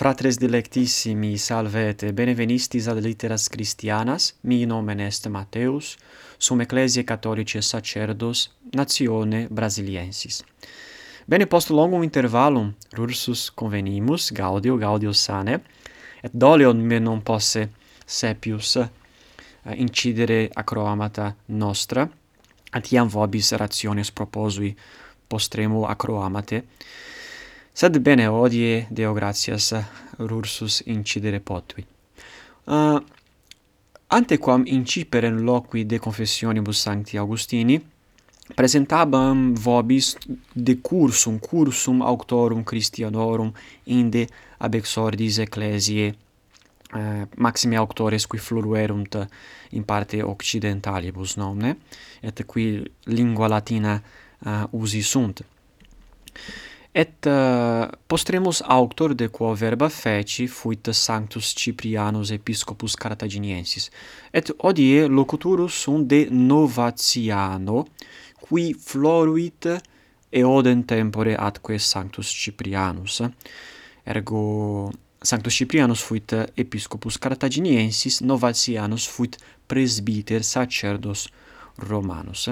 Fratres dilectissimi, salvete, benevenistis ad litteras Christianas, mi nomen est Mateus, sum ecclesiae catholicae sacerdos, natione brasiliensis. Bene post longum intervallum rursus convenimus Gaudio Gaudio sane et doleon me non posse sepius uh, incidere acroamata nostra atiam vobis rationes proposui postremo acroamate Sed bene hodie Deo gratias rursus incidere potui. Ah, uh, antequam in loqui de confessionibus sancti Augustini, presentabam vobis de cursum auctorum Christianorum inde ab exordis ecclesiae uh, maxime auctores qui fluerunt in parte occidentalibus nomne et qui lingua latina uh, usi sunt et uh, postremus auctor de quo verba feci fuit Sanctus Ciprianus episcopus Carthaginiensis. Et hodie locuturus sunt de Novatiano qui floruit eodem tempore atque Sanctus Ciprianus. Ergo Sanctus Ciprianus fuit episcopus Carthaginiensis Novatianus fuit presbiter sacerdos Romanus.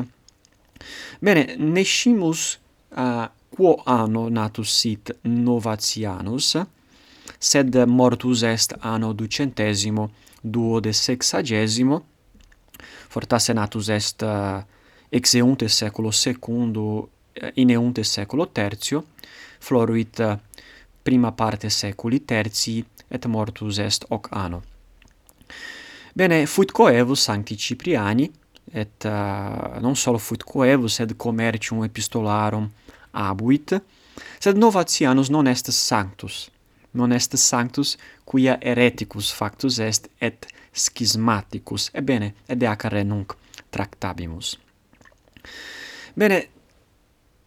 Bene nescimus uh, quo anno natus sit Novatianus, sed mortus est anno ducentesimo, duode sexagesimo, fortasse natus est eh, uh, exeunte seculo secundo, uh, eh, ineunte seculo tertio, floruit uh, prima parte seculi tertii, et mortus est hoc anno. Bene, fuit coevus sancti Cipriani, et uh, non solo fuit coevus sed commercium epistolarum abuit sed novatianus non est sanctus. Non est sanctus quia hereticus factus est et schismaticus. Ebbene, ed acare nunc tractabimus. Bene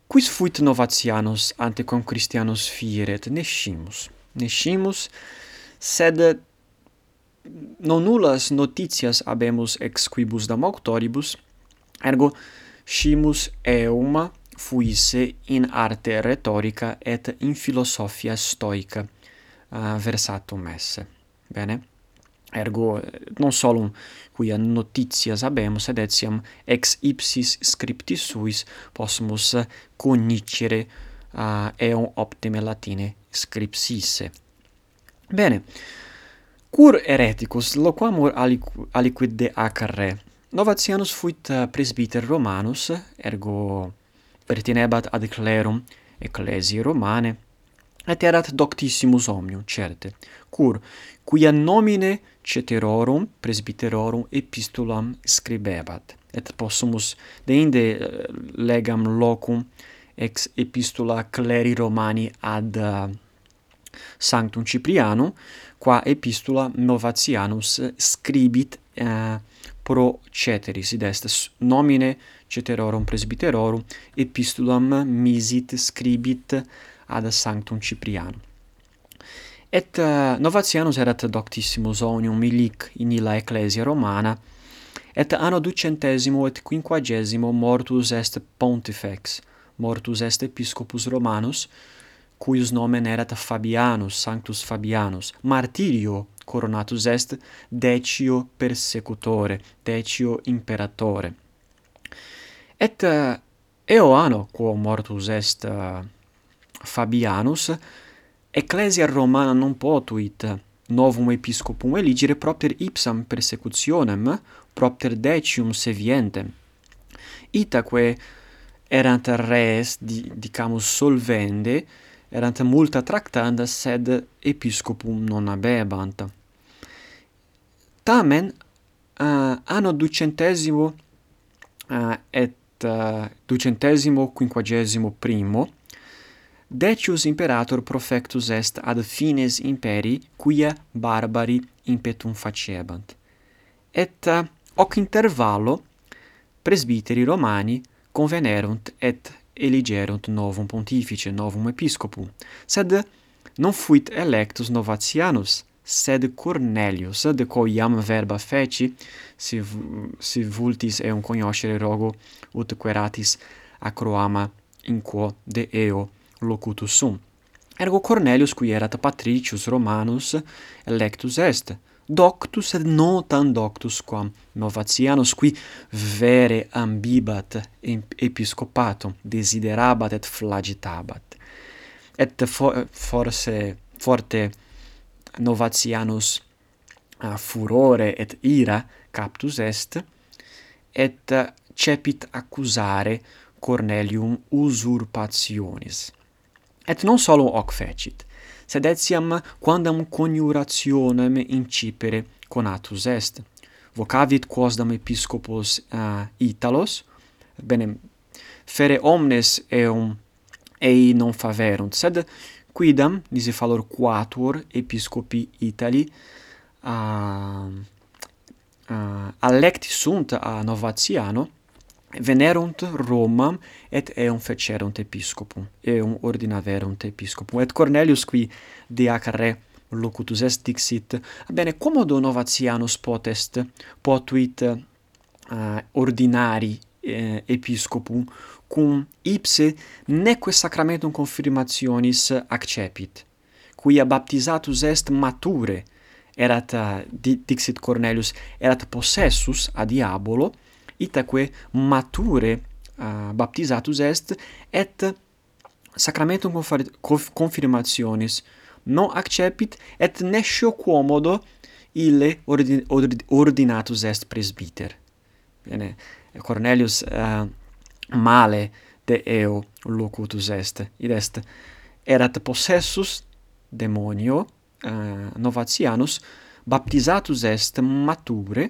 quis fuit novatianus ante quam christianus fieret? Nescimus nescimus sed non nullas notitias habemus ex quibus damauctoribus, ergo scimus euma fuisse in arte retorica et in philosophia stoica uh, versatum esse. Bene? Ergo non solum quia notitias habemus, sed etiam ex ipsis scripti suis possumus cognicere uh, eum optime latine scripsisse. Bene. Cur hereticus loquamur aliquid de acre. Novatianus fuit eh, presbyter Romanus, ergo pertinebat ad clerum ecclesiae Romane, et erat doctissimus omnium, certe, cur quia nomine ceterorum presbyterorum epistulam scribebat, et possumus deinde eh, legam locum ex epistula cleri Romani ad eh, Sanctum Cipriano, qua epistula Novatianus scribit eh, pro ceteris id est nomine ceterorum presbyterorum epistulam misit scribit ad Sanctum Cipriano. Et uh, Novatianus erat doctissimus omnium illic in illa ecclesia Romana, et anno ducentesimo et quinquagesimo mortus est pontifex, mortus est episcopus Romanus, cuius nomen erat Fabianus, Sanctus Fabianus, martirio coronatus est decio persecutore, decio imperatore. Et eh, uh, eo anno quo mortus est uh, Fabianus, ecclesia Romana non potuit novum episcopum eligere propter ipsam persecutionem, propter decium sevientem. Itaque erant res, di, dicamus solvende, erant multa tractanda, sed episcopum non habebant Tamen, uh, anno ducentesimo uh, et uh, ducentesimo quinquagesimo primo, Decius imperator profectus est ad fines imperii, quia barbari impetum facebant. Et uh, hoc intervallo presbiteri Romani convenerunt et eligerunt novum pontifice, novum episcopum, sed non fuit electus novatianus, sed Cornelius, de quo iam verba feci, si, si vultis eum cognoscere rogo, ut queratis acroama in quo de eo locutus sum. Ergo Cornelius, qui erat patricius Romanus, electus est, doctus et non tan doctus quam Novatianus qui vere ambibat episcopatum desiderabat et flagitabat. Et for, forse forte Novatianus uh, furore et ira captus est et cepit accusare Cornelium usurpationis. Et non solo hoc fecit sed etiam quandam coniurationem incipere conatus est. Vocavit quosdam episcopos uh, Italos, bene, fere omnes eum ei non faverunt, sed quidam, nisi falor quatuor episcopi Itali, eh, eh, uh, uh, alecti sunt a Novatiano, venerunt Romam et eum fecerunt episcopum, eum ordinaverunt episcopum. Et Cornelius qui de acre locutus est dixit, bene, commodo novatianus potest, potuit uh, ordinari eh, episcopum, cum ipse neque sacramentum confirmationis accepit, quia baptizatus est mature, erat, uh, dixit Cornelius, erat possessus a diabolo, itaque mature uh, baptizatus est et sacramentum confirmationis non accepit et nescio quomodo ille ordin, ordin, ordinatus est presbiter. Bene, Cornelius uh, male de eo locutus est, id est erat possessus demonio uh, novatianus, baptizatus est mature,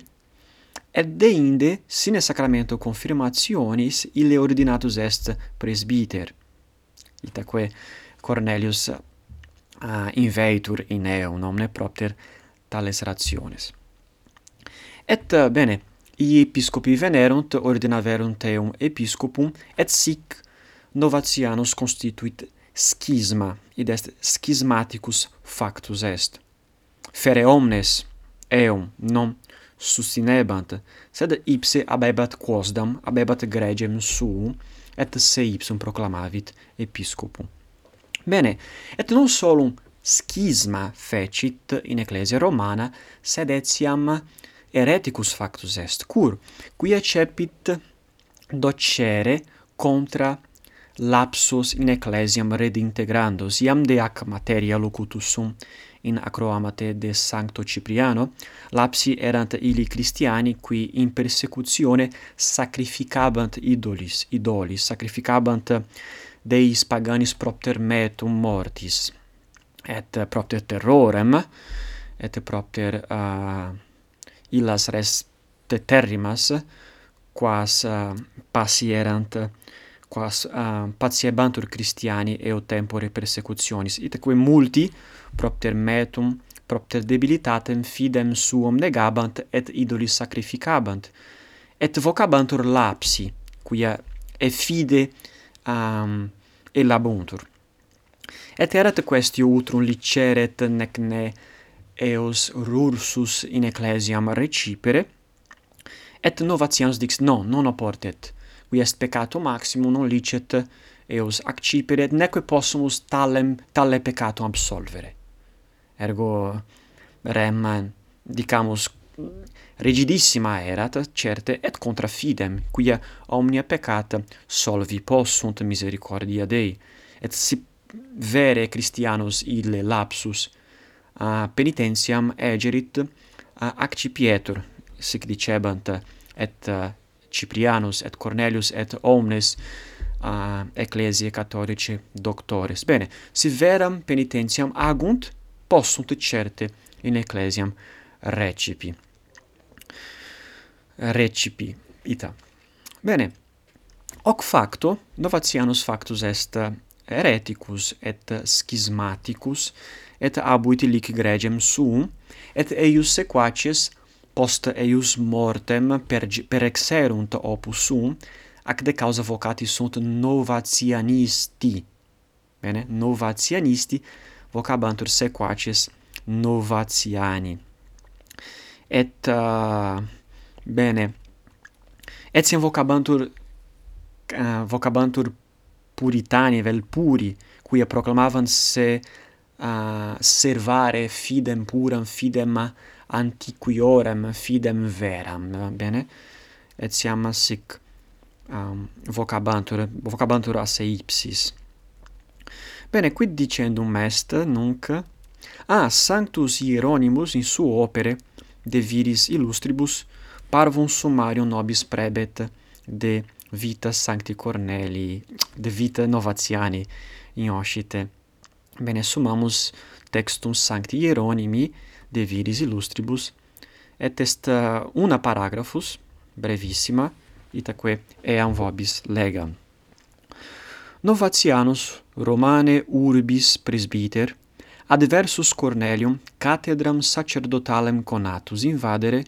et deinde sine sacramento confirmationis ille ordinatus est presbiter. Itaque Cornelius uh, inveitur in eum omne propter tales rationes. Et uh, bene, i episcopi venerunt ordinaverunt eum episcopum et sic novatianus constituit schisma, id est schismaticus factus est. Fere omnes eum non sustinebant sed ipse abebat quosdam, abebat gregem suum, et se ipsum proclamavit episcopum. Bene, et non solum schisma fecit in ecclesia romana, sed etiam hereticus factus est, cur quia cepit docere contra lapsus in ecclesiam redintegrandos, iam de ac materia locutus sum in Acroamate de Sancto Cipriano, lapsi erant ili Christiani qui in persecutione sacrificabant idolis, idolis, sacrificabant deis paganis propter metum mortis, et propter terrorem, et propter uh, illas res terrimas, quas uh, passi quas ah, uh, patiebantur Christiani eo tempore persecutionis, itaque multi propter metum, propter debilitatem fidem suum negabant et idolis sacrificabant, et vocabantur lapsi, quia e fide um, elabuntur. Et erat questi utrum liceret nec ne eos rursus in ecclesiam recipere, et novatians dix non, non oportet, qui est peccato maximum non licet eos acciperet neque possumus talem tale peccato absolvere. Ergo rem dicamus rigidissima erat certe et contra fidem quia omnia peccata solvi possunt misericordia Dei. Et si vere Christianos ille lapsus a penitentiam egerit a accipietur sic dicebant et Ciprianus et Cornelius et omnes uh, ecclesiae catholicae doctores. Bene, si veram penitentiam agunt, possunt certe in ecclesiam recipi. Recipi ita. Bene. Hoc facto, novatianus factus est hereticus et schismaticus et abuit illic gregem suum et eius sequaces post eius mortem per, per exerunt opus sum, ac de causa vocati sunt novatianisti. Bene? Novatianisti vocabantur sequaces novatiani. Et, uh, bene, etiam vocabantur, uh, vocabantur puritani, vel puri, quia proclamavan se uh, servare fidem puram, fidem antiquiorem fidem veram, va bene? Et siam sic um, vocabantur, vocabantur asse ipsis. Bene, quid dicendum est, nunc, ah, Sanctus Hieronymus in suo opere de viris illustribus parvum summarium nobis prebet de vita Sancti Cornelii, de vita Novatiani in oscite. Bene, summamus textum Sancti Hieronymi, de viris illustribus, et est uh, una paragraphus, brevissima, itaque eam vobis legam. Novatianus Romane urbis presbiter adversus Cornelium cathedram sacerdotalem conatus invadere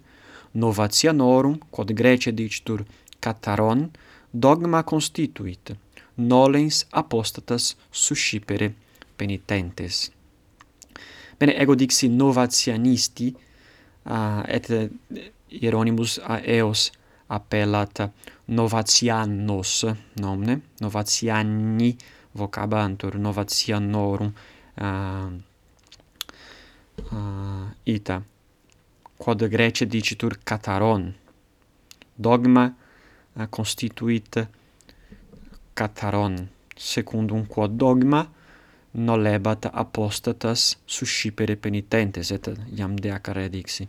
Novatianorum quod Grece dicitur Cataron dogma constituit nolens apostatas suscipere penitentes Bene, ego dixi novatianisti, uh, et Hieronymus a eos appellat novatiannos nomne, novationi vocabantur, novatianorum uh, uh, ita. Quod Grece dicitur cataron, dogma uh, constituit cataron, secundum quod dogma nolebat apostatas suscipere penitentes, et iam deacare dixi.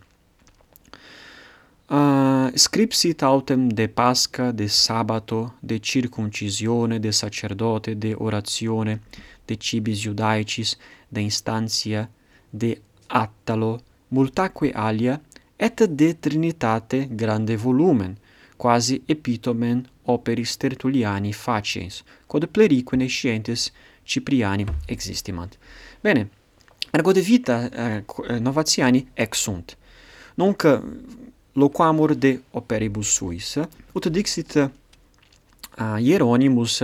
Uh, scripsit autem de Pasca, de Sabato, de circuncisione de sacerdote, de oratione, de cibis iudaicis, de instantia, de attalo, multaque alia, et de Trinitate grande volumen, quasi epitomen operis tertuliani faciens quod plerique nescientes Cipriani existimant. Bene, ergo de vita uh, eh, Novatiani ex sunt. Nunc loquamur de operibus suis, ut dixit uh, Hieronymus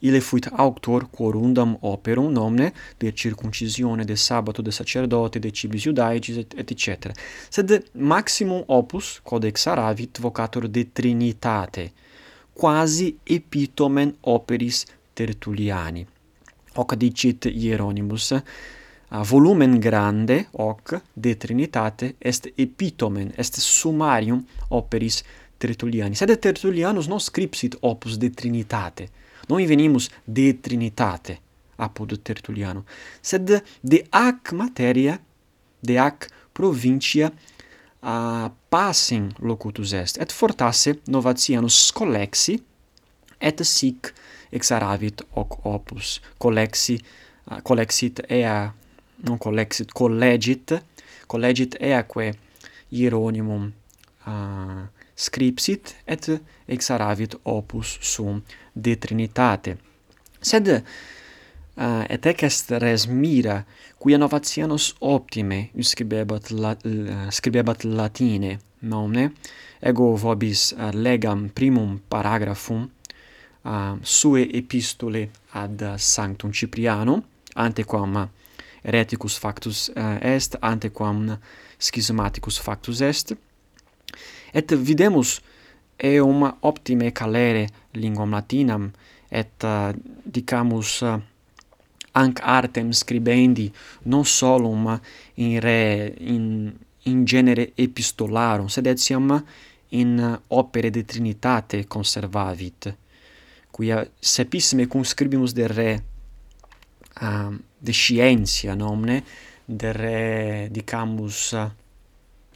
ile fuit auctor quorundam operum nomne de circuncisione de sabato de sacerdote de cibis iudaicis et, et etc. Sed maximum opus codex aravit vocator de trinitate, quasi epitomen operis Tertulliani hoc dicit Hieronymus, a volumen grande, hoc, de Trinitate, est epitomen, est summarium operis Tertulliani. Sed Tertullianus non scripsit opus de Trinitate, non venimus de Trinitate apud Tertulliano, sed de ac materia, de ac provincia a passem locutus est, et fortasse novatianus collexi et sic exaravit hoc opus. Collexi ah, collexit ea non collexit collegit collegit eaque hieronymum uh, ah, scripsit et exaravit opus sum de trinitate. Sed uh, et ec est res mira quia novatianos optime scribebat la, uh, scribebat latine nomne ego vobis uh, legam primum paragraphum uh, sue epistole ad Sanctum Cipriano, antequam hereticus factus uh, est, antequam schismaticus factus est, et videmus eum optime calere linguam latinam, et uh, dicamus uh, anc artem scribendi non solum in re in in genere epistolarum sed etiam in opere de trinitate conservavit quia sepissime conscribimus de re uh, de scientia nomne de re dicamus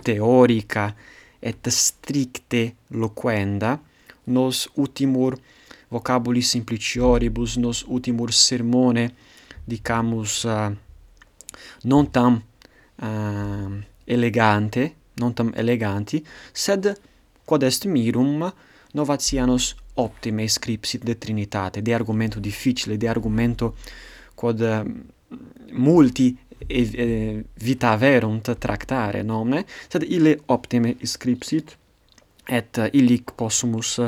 teorica et stricte loquenda nos utimur vocabuli simplicioribus nos utimur sermone dicamus uh, non tam uh, elegante non tam eleganti sed quod est mirum novatianos optime scripsit de Trinitate, de argumento difficile, de argumento quod mm, multi e, eh, vitaverunt tractare nomne, sed ille optime scripsit et illic possumus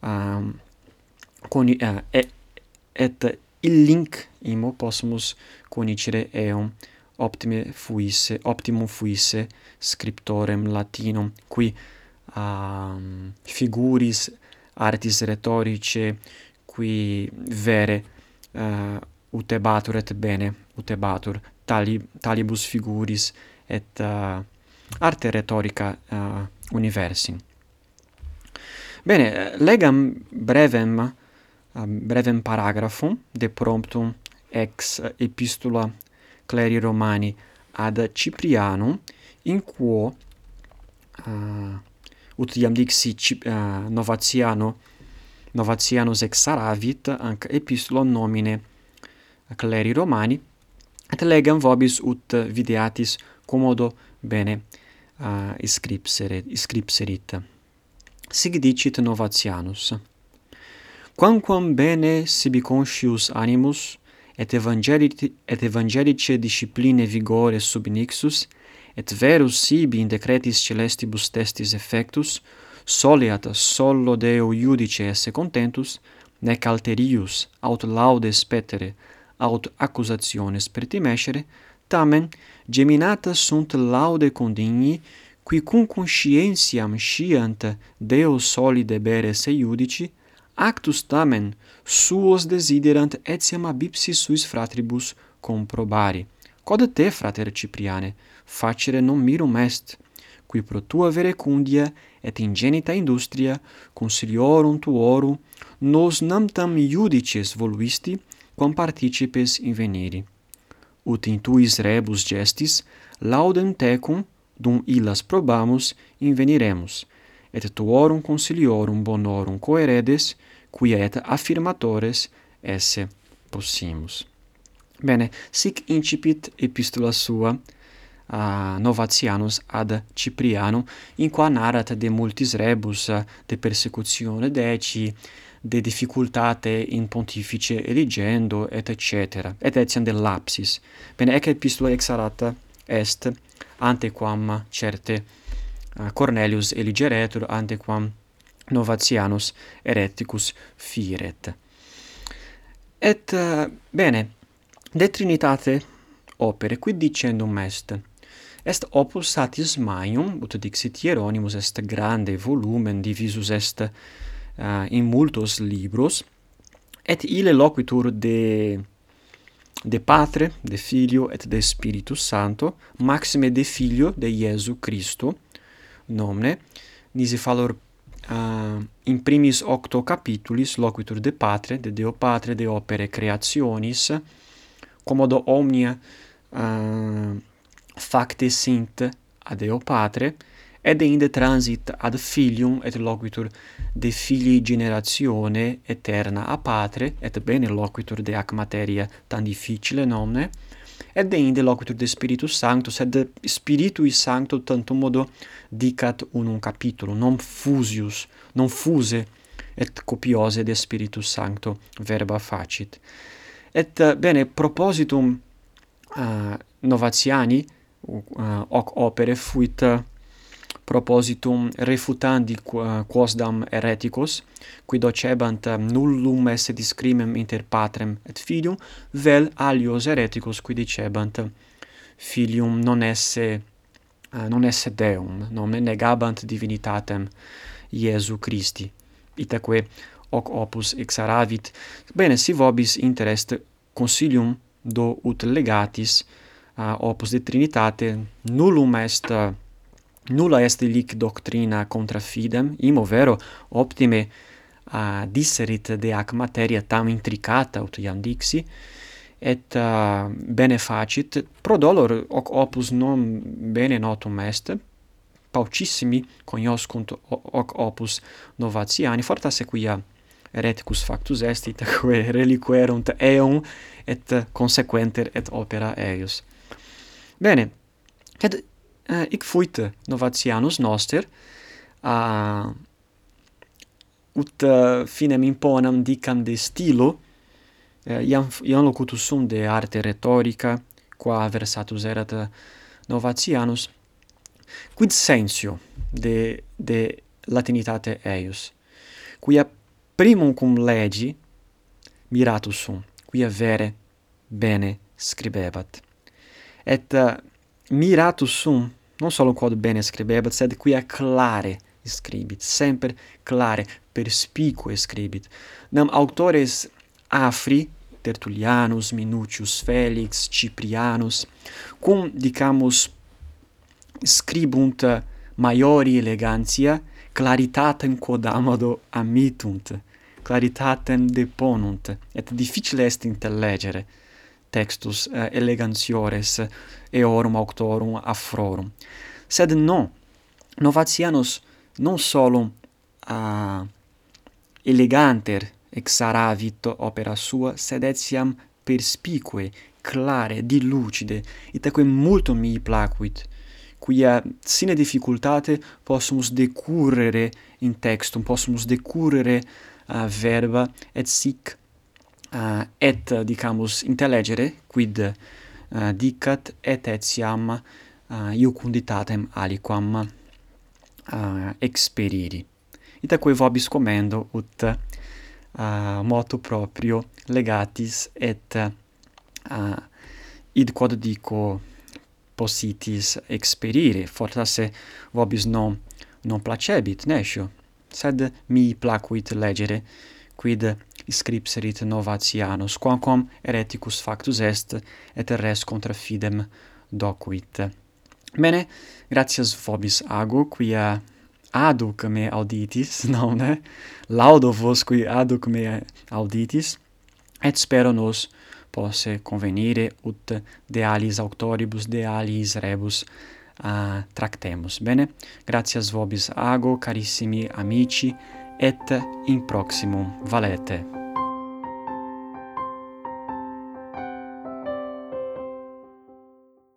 um, coni, uh, eh, et, et illinc imo possumus conicere eum optime fuisse optimum fuisse scriptorem latinum qui um, figuris artis rhetorice qui vere uh, utebatur et bene utebatur. Tali talibus figuris et uh, arte rhetorica uh, eh, universi bene legam brevem uh, brevem paragraphum de promptum ex epistula cleri romani ad Ciprianum in quo uh, ut iam dixi uh, eh, Novatiano, Novatianus exaravit anc epistulon nomine cleri Romani, et legam vobis ut videatis commodo bene uh, iscripsere, iscripserit. Sig dicit Novatianus, Quamquam bene sibi conscius animus, et evangelici, et evangelice discipline vigore subnixus, et verus sibi in decretis celestibus testis effectus, soliat solo Deo iudice esse contentus, nec alterius aut laudes petere, aut accusationes pertimescere, tamen geminata sunt laude condigni, qui cum conscientiam sciant Deo soli debere se iudici, actus tamen suos desiderant etiam abipsi suis fratribus comprobari. Quod te, frater Cipriane, facere non mirum est, qui pro tua verecundia et ingenita industria consiliorum tuorum nos nam tam iudices voluisti quam participes inveniri. Ut intuis rebus gestis, laudem tecum, dum illas probamus, inveniremus, et tuorum consiliorum bonorum coeredes, quia et affirmatores esse possimus. Bene, sic incipit epistula sua a Novatianus ad Cipriano, in qua narrat de multis rebus, de persecutione deci, de difficultate in pontifice eligendo, et cetera, Et etiam de lapsis. Bene, ec epistula exarata est antequam certe uh, Cornelius eligeretur, antequam Novatianus ereticus firet. Et, uh, bene, De Trinitate opere quid dicendum est est opus satis maium ut dixit Hieronymus est grande volumen divisus est uh, in multos libros et ille loquitur de de Patre, de Filio et de Spiritus santo maxime de Filio de Iesu Christo nomne nisi fallor uh, eh, in primis octo capitulis loquitur de Patre, de Deo Patre, de opere creationis commodo omnia uh, facte sint ad eo patre et inde transit ad filium et loquitur de filii generatione eterna a patre et bene loquitur de ac materia tan difficile nomne et de inde loquitur de spiritus sanctus et de spiritui sancto tantum modo dicat unum capitulum non fusius non fuse et copiose de spiritus sancto verba facit. Et eh, bene propositum eh, uh, Novatiani uh, eh, hoc opere fuit propositum refutandi quosdam hereticos qui docebant nullum esse discrimem inter patrem et filium vel alios hereticos qui dicebant filium non esse uh, non esse deum non negabant divinitatem Iesu Christi. Itaque hoc opus exaravit, bene si vobis inter est consilium do ut legatis uh, opus de Trinitate nullum est uh, nulla est lic doctrina contra fidem imo vero optime uh, disserit de ac materia tam intricata ut iam dixi et uh, bene facit. Pro dolor hoc opus non bene notum est paucissimi cognoscunt hoc opus novatiani fortasse quia hereticus factus est itaque reliquerunt eum et consequenter et opera eius. Bene. Et uh, eh, ic fuit novatianus noster a uh, ut uh, finem imponam dicam de stilo uh, iam iam locutus sum de arte rhetorica qua versatus erat novatianus quid sensio de de latinitate eius quia primum cum legi miratus sum, quia vere bene scribebat. Et uh, miratus sum, non solo quod bene scribebat, sed quia clare scribit, semper clare, perspicue scribit. Nam autores afri, Tertullianus, Minucius, Felix, Ciprianus, cum, dicamus, scribunt uh, maiori elegantia, claritatem quod amado amitunt, claritatem deponunt, et difficile est intellegere textus uh, elegantiores eorum auctorum afrorum. Sed non, novatianus non solum uh, eleganter exaravit opera sua, sed etiam perspicue, clare, dilucide, itaque multum mihi placuit, quia sine difficultate possumus decurrere in textum, possumus decurrere uh, verba et sic uh, et dicamus intellegere quid uh, dicat et etiam uh, iucunditatem aliquam uh, experiri itaque vobis commendo ut uh, motu proprio legatis et uh, id quod dico possitis experire fortasse vobis non non placebit nescio sed mi placuit legere, quid scripserit novatianus, quamquam hereticus factus est, et res contra fidem docuit. Bene, gratias vobis ago, quia aduc me auditis, nonne, laudo vos qui aduc me auditis, et spero nos posse convenire ut de alis auctoribus de alis rebus uh, tractemus. Bene? Gratias vobis ago, carissimi amici, et in proximum valete.